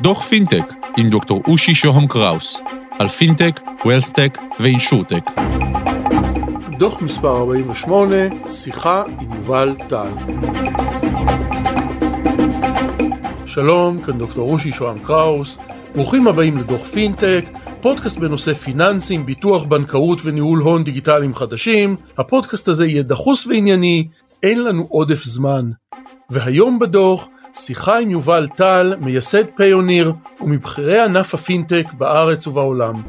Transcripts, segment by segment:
דוח פינטק עם דוקטור אושי שוהם קראוס על פינטק, ו wealthtech ו insurtech. דוח מספר 48, שיחה עם יובל טל. שלום, כאן דוקטור אושי שוהם קראוס, ברוכים הבאים לדוח פינטק, פודקאסט בנושא פיננסים, ביטוח, בנקאות וניהול הון דיגיטליים חדשים. הפודקאסט הזה יהיה דחוס וענייני, אין לנו עודף זמן. והיום בדוח, שיחה עם יובל טל, מייסד פיוניר ומבכירי ענף הפינטק בארץ ובעולם.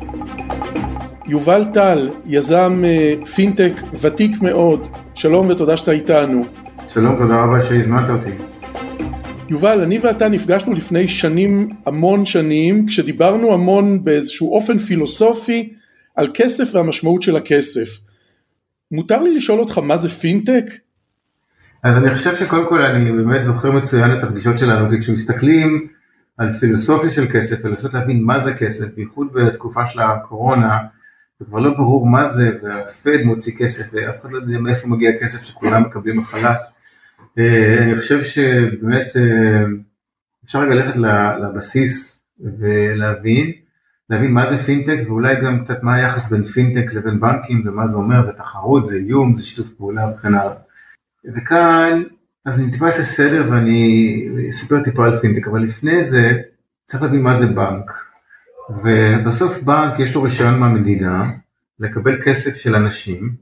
יובל טל, יזם אה, פינטק ותיק מאוד, שלום ותודה שאתה איתנו. שלום, תודה רבה שהזמנת אותי. יובל, אני ואתה נפגשנו לפני שנים, המון שנים, כשדיברנו המון באיזשהו אופן פילוסופי על כסף והמשמעות של הכסף. מותר לי לשאול אותך מה זה פינטק? אז אני חושב שקודם כל אני באמת זוכר מצוין את הפגישות שלנו, כי כשמסתכלים על פילוסופיה של כסף ולנסות להבין מה זה כסף, בייחוד בתקופה של הקורונה, זה כבר לא ברור מה זה, והפד מוציא כסף, ואף אחד לא יודע מאיפה מגיע הכסף שכולם מקבלים בחל"ת. אה, אני חושב שבאמת אה, אפשר רגע ללכת לבסיס ולהבין, להבין מה זה פינטק ואולי גם קצת מה היחס בין פינטק לבין בנקים ומה זה אומר, זה תחרות, זה איום, זה שיתוף פעולה וכן הלאה. וכאן, אז אני טיפה אעשה סדר ואני אספר טיפה על פינטק, אבל לפני זה צריך להבין מה זה בנק. ובסוף בנק יש לו רישיון מהמדינה לקבל כסף של אנשים,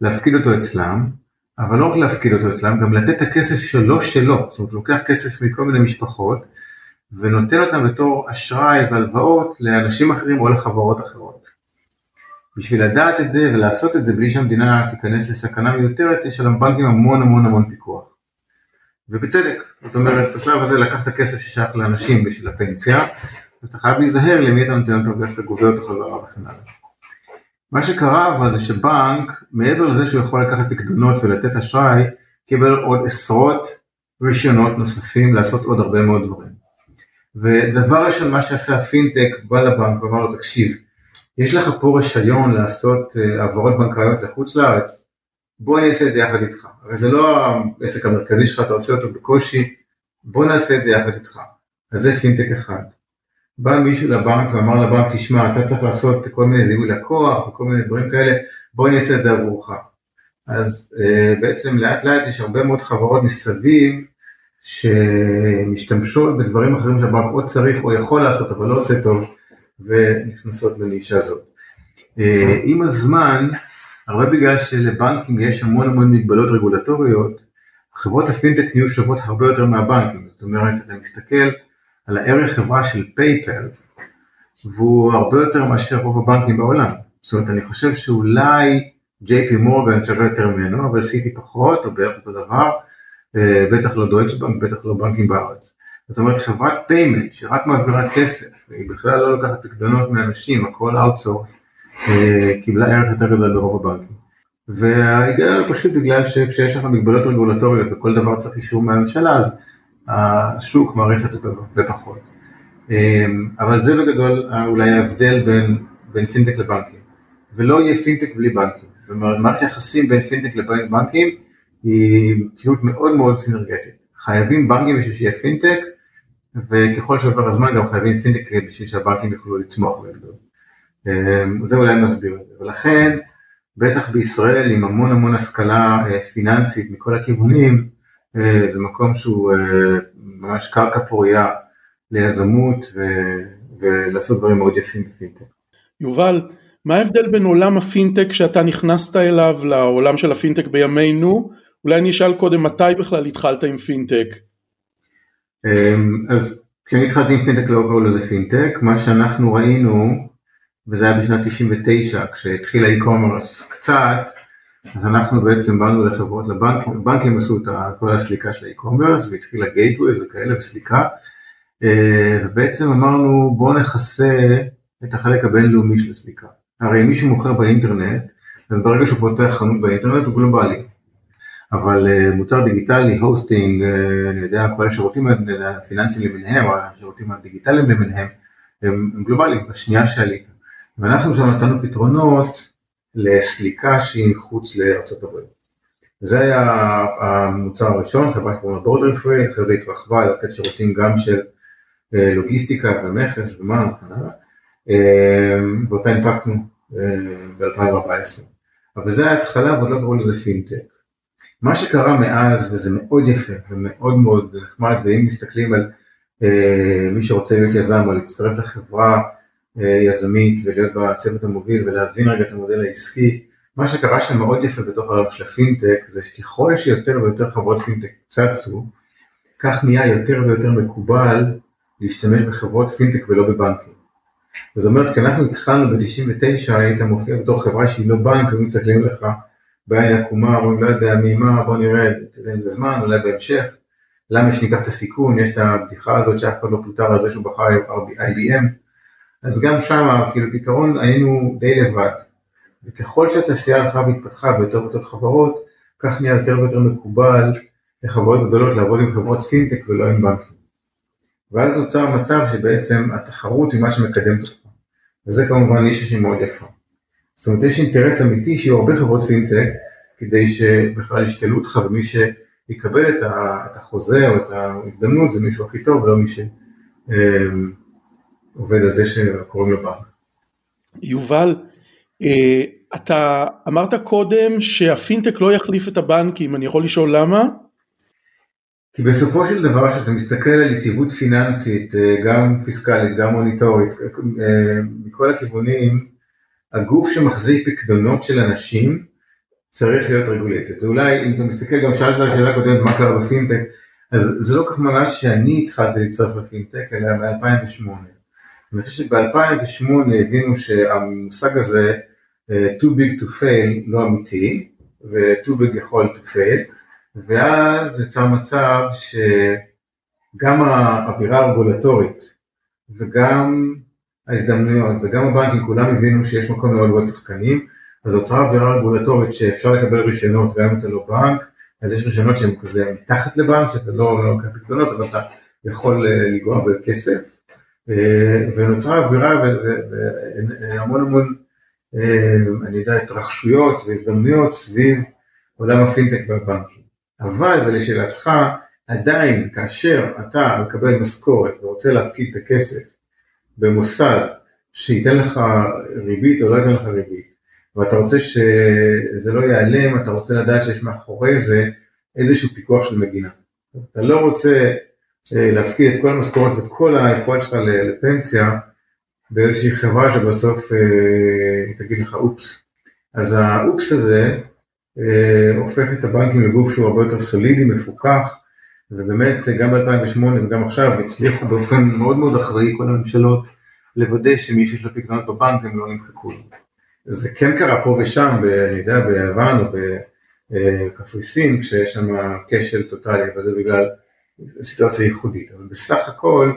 להפקיד אותו אצלם, אבל לא רק להפקיד אותו אצלם, גם לתת את הכסף שלו שלו, זאת אומרת, לוקח כסף מכל מיני משפחות, ונותן אותם בתור אשראי והלוואות לאנשים אחרים או לחברות אחרות. בשביל לדעת את זה ולעשות את זה בלי שהמדינה תיכנס לסכנה מיותרת, יש על הבנקים המון המון המון פיקוח. ובצדק, זאת אומרת, בשלב הזה לקחת כסף ששייך לאנשים בשביל הפנסיה, אתה חייב להיזהר למי אתה נותן אותו ואיך אתה גובה אותו חזרה וכן הלאה. מה שקרה אבל זה שבנק, מעבר לזה שהוא יכול לקחת פקדונות ולתת אשראי, קיבל עוד עשרות רישיונות נוספים לעשות עוד הרבה מאוד דברים. ודבר ראשון מה שעשה הפינטק בא לבנק ואמר לו תקשיב, יש לך פה רישיון לעשות אה, העברות בנקאיות לחוץ לארץ, בוא אני אעשה את זה יחד איתך. הרי זה לא העסק המרכזי שלך, אתה עושה אותו בקושי, בוא נעשה את זה יחד איתך. אז זה פינטק אחד. בא מישהו לבנק ואמר לבנק, תשמע, אתה צריך לעשות כל מיני זיהוי לקוח וכל מיני דברים כאלה, בוא אני אעשה את זה עבורך. אז uh, בעצם לאט לאט יש הרבה מאוד חברות מסביב שמשתמשות בדברים אחרים שהבנק או צריך או יכול לעשות אבל לא עושה טוב ונכנסות לנישה הזאת. Uh, עם הזמן, הרבה בגלל שלבנקים יש המון המון מגבלות רגולטוריות, חברות הפינטק נהיו שוות הרבה יותר מהבנקים, זאת אומרת, אתה מסתכל על הערך חברה של PayPal, והוא הרבה יותר מאשר רוב הבנקים בעולם. זאת אומרת, אני חושב שאולי JP Morgan שווה יותר ממנו, אבל סיטי פחות, או בערך אותו דבר, אה, בטח לא דויטש בנק, בטח לא בנקים בארץ. זאת אומרת, חברת payment שרק מעבירה כסף, היא בכלל לא לוקחת פקדונות מאנשים, הכל outsource, אה, קיבלה ערך יותר גדול ברוב הבנקים. וההיגיון פשוט בגלל שכשיש לך מגבלות רגולטוריות וכל דבר צריך אישור מהממשלה, אז השוק מעריך את זה בפחות. אמ, אבל זה בגדול אולי ההבדל בין, בין פינטק לבנקים. ולא יהיה פינטק בלי בנקים. זאת אומרת, מערכת יחסים בין פינטק לבין בנקים היא מציאות מאוד מאוד סינרגטית. חייבים בנקים בשביל שיהיה פינטק, וככל שעובר הזמן גם חייבים פינטק בשביל שהבנקים יוכלו לצמוח ולגדול. אמ, זה אולי נסביר את זה. ולכן, בטח בישראל עם המון המון השכלה אה, פיננסית מכל הכיוונים, אה, זה מקום שהוא אה, ממש קרקע פוריה ליזמות ו... ולעשות דברים מאוד יפים בפינטק. יובל, מה ההבדל בין עולם הפינטק שאתה נכנסת אליו לעולם של הפינטק בימינו? אולי אני אשאל קודם מתי בכלל התחלת עם פינטק? אמ, אז כשאני התחלתי עם פינטק לא קראו לזה פינטק, מה שאנחנו ראינו, וזה היה בשנת 99 כשהתחיל ה e-commerce קצת, אז אנחנו בעצם באנו לחברות לבנקים, הבנקים עשו את כל הסליקה של ה e-commerce והתחילה gateways וכאלה וסליקה אה, ובעצם אמרנו בואו נכסה את החלק הבינלאומי של הסליקה. הרי אם מישהו מוכר באינטרנט, אז ברגע שהוא פותח חנות באינטרנט הוא גלובלי. אבל אה, מוצר דיגיטלי, hosting, אה, אני יודע, כל השירותים הפיננסיים למיניהם, או השירותים הדיגיטליים למיניהם, הם, הם גלובליים, בשנייה שעלית. ואנחנו שם נתנו פתרונות לסליקה שהיא מחוץ לארצות הברית. זה היה המוצר הראשון, חברה שקוראים בורדר פרי, אחרי זה התרחבה לתת שירותים גם של לוגיסטיקה ומכס ומה וכן הלאה, ואותה הנפקנו ב-2014. אבל זה ההתחלה ועוד לא קראו לזה פינטק. מה שקרה מאז, וזה מאוד יפה ומאוד מאוד נחמד, ואם מסתכלים על אה, מי שרוצה להיות יזם או להצטרף לחברה אה, יזמית ולהיות בצוות המוביל ולהבין רגע את המודל העסקי, מה שקרה שם מאוד יפה בתוך העולם של הפינטק, זה שככל שיותר ויותר חברות פינטק צצו, כך נהיה יותר ויותר מקובל להשתמש בחברות פינטק ולא בבנקים. זאת אומרת, כשאנחנו התחלנו ב-99, היית מופיע בתור חברה שהיא לא בנק, ומסתכלים לך בעין עקומה, אומרים לא יודע מי מה, בוא נראה, תראה איזה זמן, אולי בהמשך, למה שניקח את הסיכון, יש את הבדיחה הזאת שאף אחד לא פוטר על זה שהוא בחר IBM, אז גם שם, כאילו בעיקרון היינו די לבד, וככל שהתעשייה הלכה והתפתחה ביותר ויותר חברות, כך נהיה יותר ויותר מקובל לחברות גדולות לעבוד עם חברות פינטק ולא עם בנקים. ואז נוצר מצב שבעצם התחרות היא מה שמקדם אותך, וזה כמובן נישה שהיא מאוד יפה. זאת אומרת יש אינטרס אמיתי שיהיו הרבה חברות פינטק כדי שבכלל ישקלו אותך ומי שיקבל את החוזה או את ההזדמנות זה מישהו הכי טוב ולא מי שעובד אמ, על זה שקוראים לו בנק. יובל, אה, אתה אמרת קודם שהפינטק לא יחליף את הבנקים, אני יכול לשאול למה? כי בסופו של דבר כשאתה מסתכל על יציבות פיננסית, אה, גם פיסקלית, גם מוניטורית, אה, מכל הכיוונים, הגוף שמחזיק פקדונות של אנשים צריך להיות רגולטד. זה אולי, אם אתה מסתכל, גם שאלת על השאלה הקודמת מה קרה בפינטק, אז זה לא כך ממש שאני התחלתי להצטרף לפינטק, אלא ב-2008. אני חושב שב-2008 הבינו שהמושג הזה, אה, too big to fail, לא אמיתי, ו-too big יכול to fail, ואז יצר מצב שגם האווירה הרגולטורית וגם ההזדמנויות וגם הבנקים כולם הבינו שיש מקום לעוד ועוד שחקנים, אז נוצרה אווירה רגולטורית שאפשר לקבל רישיונות גם אם אתה לא בנק, אז יש רישיונות שהם כזה מתחת לבנק, שאתה לא לוקח לא פקדונות, אבל אתה יכול אה, לגרוע בכסף, אה, ונוצרה אווירה והמון המון, אה, אני יודע, התרחשויות והזדמנויות סביב עולם הפינטק והבנקים. אבל ולשאלתך, עדיין כאשר אתה מקבל משכורת ורוצה להפקיד את הכסף במוסד שייתן לך ריבית או לא ייתן לך ריבית, ואתה רוצה שזה לא ייעלם, אתה רוצה לדעת שיש מאחורי זה איזשהו פיקוח של מדינה. אתה לא רוצה אה, להפקיד את כל המשכורת ואת כל היכולת שלך לפנסיה באיזושהי חברה שבסוף אה, תגיד לך אופס. אז האופס הזה אה, הופך את הבנקים לגוף שהוא הרבה יותר סולידי, מפוקח, ובאמת גם ב-2008 וגם עכשיו הצליחו באופן מאוד מאוד אחראי כל הממשלות לוודא שמי שיש לו פקדונות בבנק הם לא נמחקו. זה כן קרה פה ושם, אני יודע, ביוון או בקפריסין, כשיש שם כשל טוטאלי, אבל זה בגלל סיטואציה ייחודית, אבל בסך הכל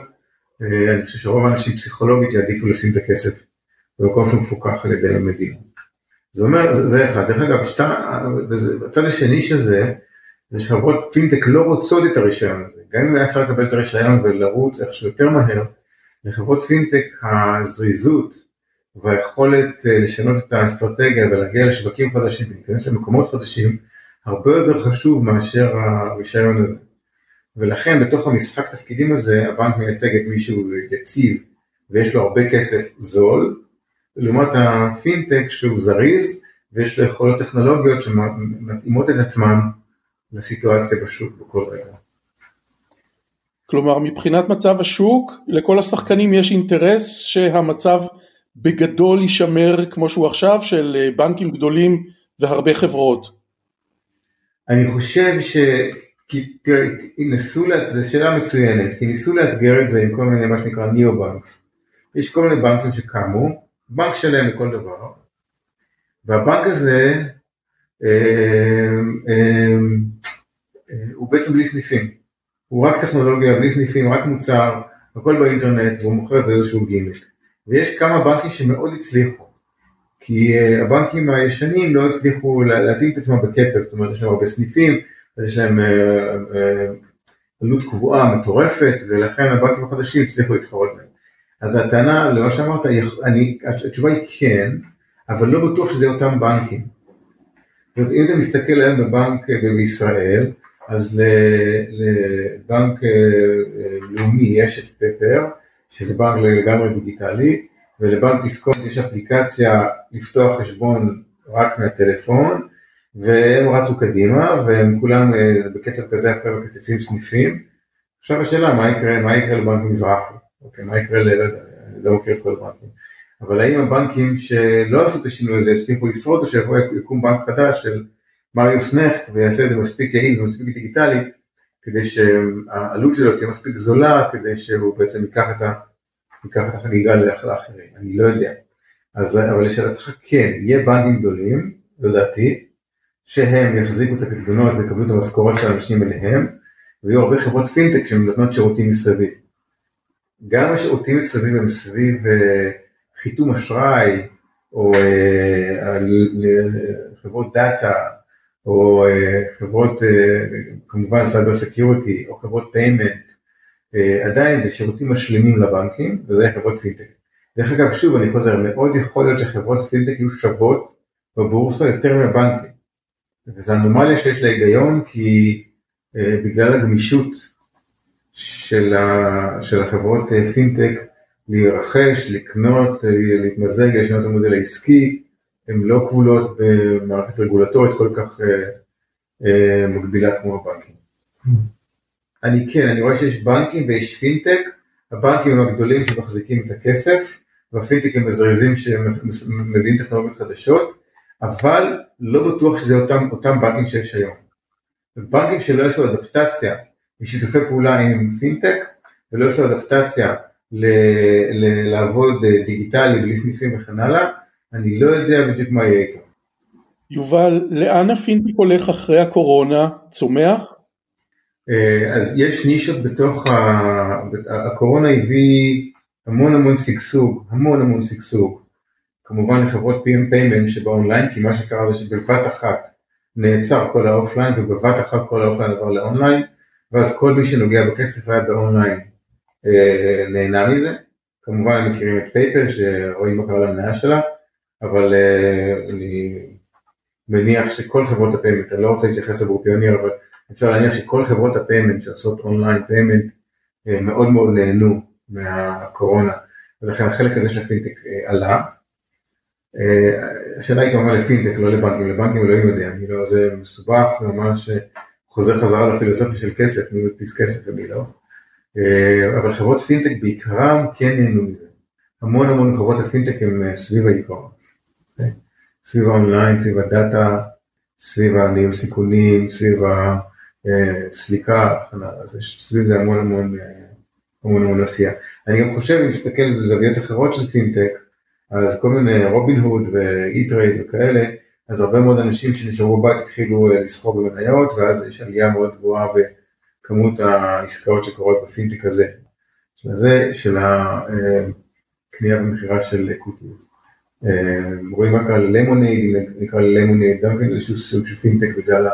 אה, אני חושב שרוב האנשים פסיכולוגית יעדיפו לשים את הכסף במקום שהוא מפוקח על ידי המדינה. זה אומר, זה, זה אחד. דרך אגב, שתה, בצד השני של זה, זה שחברות פינטק לא רוצות את הרישיון הזה. גם אם היה אפשר לקבל את הרישיון ולרוץ איכשהו יותר מהר, לחברות פינטק הזריזות והיכולת אה, לשנות את האסטרטגיה ולהגיע לשווקים חדשים ולהיכנס למקומות חדשים, הרבה יותר חשוב מאשר הרישיון הזה. ולכן בתוך המשחק תפקידים הזה, הבנק מייצג את מי שהוא יציב ויש לו הרבה כסף זול, לעומת הפינטק שהוא זריז ויש לו יכולות טכנולוגיות שמתאימות את עצמן לסיטואציה בשוק בכל רגע. כלומר מבחינת מצב השוק לכל השחקנים יש אינטרס שהמצב בגדול יישמר כמו שהוא עכשיו של אה, בנקים גדולים והרבה חברות. אני חושב ש... כי תראה, ניסו, זו שאלה מצוינת, כי ניסו לאתגר את זה עם כל מיני מה שנקרא ניאו-בנקס. יש כל מיני בנקים שקמו, בנק שלם לכל דבר, והבנק הזה אה, אה, אה, הוא בעצם בלי סניפים, הוא רק טכנולוגיה, בלי סניפים, רק מוצר, הכל באינטרנט, והוא מוכר את זה איזשהו גימיק. ויש כמה בנקים שמאוד הצליחו, כי הבנקים הישנים לא הצליחו להתאים את עצמם בקצב, זאת אומרת יש להם הרבה סניפים, אז יש להם עלות קבועה מטורפת, ולכן הבנקים החדשים הצליחו להתחרות בהם. אז הטענה, למה שאמרת, אני, התשובה היא כן, אבל לא בטוח שזה אותם בנקים. זאת אומרת, אם אתה מסתכל היום בבנק בישראל, אז לבנק לאומי יש את פפר, שזה בנק לגמרי דיגיטלי, ולבנק דיסקונט יש אפליקציה לפתוח חשבון רק מהטלפון, והם רצו קדימה, והם כולם אה, בקצב כזה עכשיו מקצצים סניפים. עכשיו השאלה, מה יקרה, מה יקרה לבנק מזרחי? אוקיי, מה יקרה, ל... אני לא מכיר כל הבנקים. אבל האם הבנקים שלא עשו את השינוי הזה יצליחו לשרוד, או שיבוא יקום בנק חדש של מריוס נכט ויעשה את זה מספיק יעיל ומספיק דיגיטלי, כדי שהעלות שלו תהיה מספיק זולה, כדי שהוא בעצם ייקח את, ה... ייקח את החגיגה לאחרים, אני לא יודע. אז, אבל לשאלתך כן, יהיה בנקים גדולים, לדעתי, שהם יחזיקו את הפקדונות ויקבלו את המשכורת של האנשים אליהם, ויהיו הרבה חברות פינטק שנותנות שירותים מסביב. גם השירותים מסביב הם סביב אה, חיתום אשראי, או אה, חברות data, או אה, חברות כמובן cyber security, או חברות payment, עדיין זה שירותים משלימים לבנקים, וזה חברות פינטק. דרך אגב, שוב, אני חוזר, מאוד יכול להיות שחברות פינטק יהיו שוות בבורסה יותר מהבנקים. וזו אנומליה שיש לה היגיון כי אה, בגלל הגמישות של, ה, של החברות אה, פינטק להירכש, לקנות, אה, להתמזג, לשנות המודל העסקי, הן לא כבולות במערכת רגולטורית כל כך אה, אה, מגבילה כמו הבנקים. אני כן, אני רואה שיש בנקים ויש פינטק, הבנקים הם הגדולים שמחזיקים את הכסף, והפינטק הם מזרזים שמביאים טכנולוגיות חדשות, אבל לא בטוח שזה אותם, אותם בנקים שיש היום. בנקים שלא יעשו אדפטציה משיתופי פעולה עם פינטק ולא יעשו אדפטציה ל, ל, לעבוד דיגיטלי בלי סניפים וכן הלאה, אני לא יודע בדיוק מה יהיה איתם. יובל, לאן הפינטק הולך אחרי הקורונה? צומח? אה, אז יש נישות בתוך, ה... הקורונה הביא המון המון שגשוג, המון המון שגשוג כמובן לחברות payment שבאונליין, כי מה שקרה זה שבבת אחת נעצר כל ה offline ובבת אחת כל ה offline עבר לאונליין, ואז כל מי שנוגע בכסף היה באונליין אה, נהנה מזה. כמובן מכירים את PayPal שרואים מה קרה למניה שלה, אבל אה, אני מניח שכל חברות ה payment, אני לא רוצה להתייחס עבור Payoneer, אבל אפשר להניח שכל חברות ה payment שעושות online payment אה, מאוד מאוד נהנו מהקורונה, ולכן החלק הזה של הפינטק אה, עלה. השאלה היא כמובן לפינטק, לא לבנקים, לבנקים אלוהים יודע, אני לא, זה מסובך, זה ממש חוזר חזרה לפילוסופיה של כסף, מי מדפיס כסף ומי לא, אבל חברות פינטק בעיקרם כן נהנו מזה, המון המון חברות הפינטק הם סביב העיקרון? סביב האונליין, סביב ה data, סביב הניהול סיכונים, סביב הסליקה, אז יש סביב זה המון המון המון המון עשייה. אני גם חושב, אם נסתכל בזוויות אחרות של פינטק, אז כל מיני Robinhood ו E-Trade וכאלה, אז הרבה מאוד אנשים שנשארו בבית התחילו אה, לסחור במניות, ואז יש עלייה מאוד גבוהה בכמות העסקאות שקורות בפינטק הזה, שזה של הקנייה ומכירה של equities. אה, רואים רק על Lemonade, נקרא Lemonade, גם כן איזשהו סוג של פינטק בגלל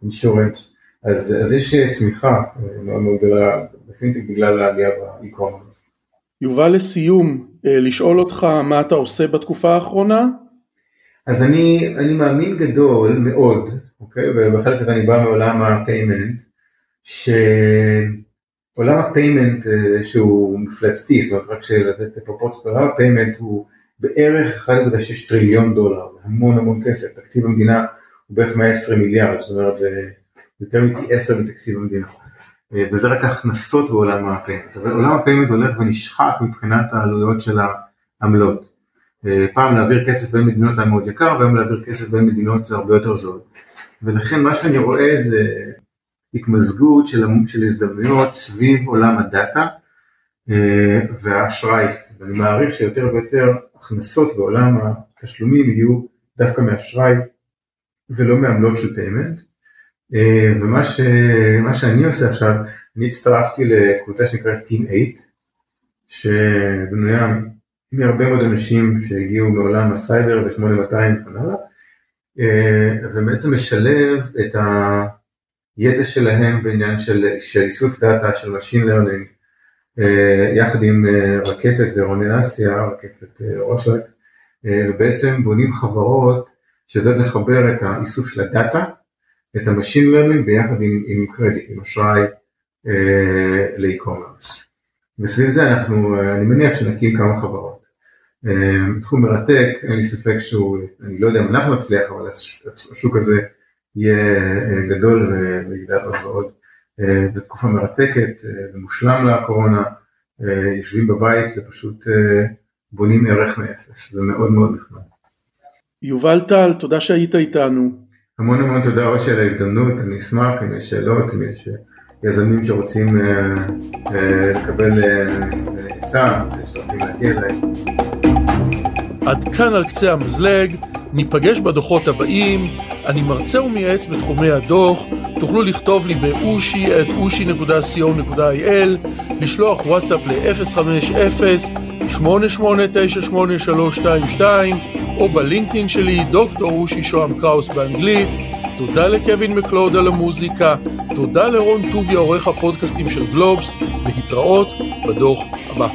ה insurance, אז, אז יש אה, צמיחה מאוד מאוד גדולה בפינטק בגלל העלייה ב e-commerce. יובל לסיום, אה, לשאול אותך מה אתה עושה בתקופה האחרונה? אז אני, אני מאמין גדול מאוד, אוקיי, ובחלק הזה אני בא מעולם ה payment, שעולם ה payment אה, שהוא מפלצתי, זאת אומרת רק לתת פרופורציות, עולם ה payment הוא בערך 1.6 טריליון דולר, המון המון כסף, תקציב המדינה הוא בערך 120 מיליארד, זאת אומרת זה יותר מפי 10 מתקציב המדינה. אה, וזה רק הכנסות בעולם ה payment, אבל עולם ה payment הולך ונשחק מבחינת העלויות של העמלות. אה, פעם להעביר כסף בין מדינות היה מאוד יקר, והיום להעביר כסף בין מדינות זה הרבה יותר זול. ולכן מה שאני רואה זה התמזגות של, של הזדמנויות סביב עולם הדאטה אה, והאשראי, ואני מעריך שיותר ויותר הכנסות בעולם התשלומים יהיו דווקא מאשראי ולא מעמלות של payment. אה, ומה ש... שאני עושה עכשיו, אני הצטרפתי לקבוצה שנקראת Team 8, שבנויה מהרבה מאוד אנשים שהגיעו מעולם הסייבר ו-8200 וכן הלאה, אה, ובעצם משלב את הידע שלהם בעניין של, של איסוף דאטה, של Machine Learning, יחד עם רקפת ורונן אסיה, רקפת רוסק, ובעצם בונים חברות שיודעת לחבר את האיסוף של הדאטה, את ה machine learning ביחד עם, עם קרדיט, עם אשראי אה, ל e-commerce. וסביב זה אנחנו, אני מניח שנקים כמה חברות. אה, תחום מרתק, אין לי ספק שהוא, אני לא יודע אם אנחנו נצליח, אבל השוק הזה יהיה אה, גדול ויגדל עוד ועוד. אה, זו תקופה מרתקת, אה, זה מושלם לקורונה, אה, יושבים בבית ופשוט בונים ערך מאפס, זה מאוד מאוד נחמד. יובל טל, תודה שהיית איתנו. המון המון תודה ראשי על ההזדמנות, אני אשמח אם יש שאלות, אם יש יזמים שרוצים לקבל עצה, יש דרכים להגיע אליי. עד כאן על קצה המזלג, ניפגש בדוחות הבאים, אני מרצה ומייעץ בתחומי הדוח, תוכלו לכתוב לי באושי את אושי.co.il, לשלוח וואטסאפ ל-050-8898322 או בלינקדאין שלי דוקטור אושי שוהם קראוס באנגלית. תודה לקווין מקלוד על המוזיקה, תודה לרון טוביה עורך הפודקאסטים של גלובס, להתראות בדוח הבא.